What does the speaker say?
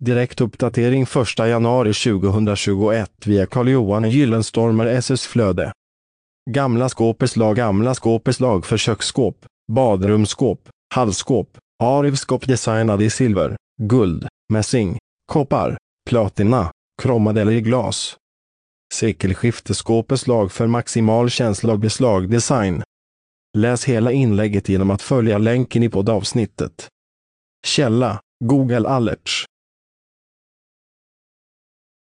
Direktuppdatering 1 januari 2021 via Carl-Johan Gyllenstormer SS Flöde. Gamla skåpeslag Gamla skåpeslag för köksskåp, badrumsskåp, hallskåp, Arivskåp designade i silver, guld, mässing, koppar, platina, kromade eller i glas. Sekelskifteskåpeslag för maximal känsla av beslagdesign. Läs hela inlägget genom att följa länken i poddavsnittet. Källa Google Alerts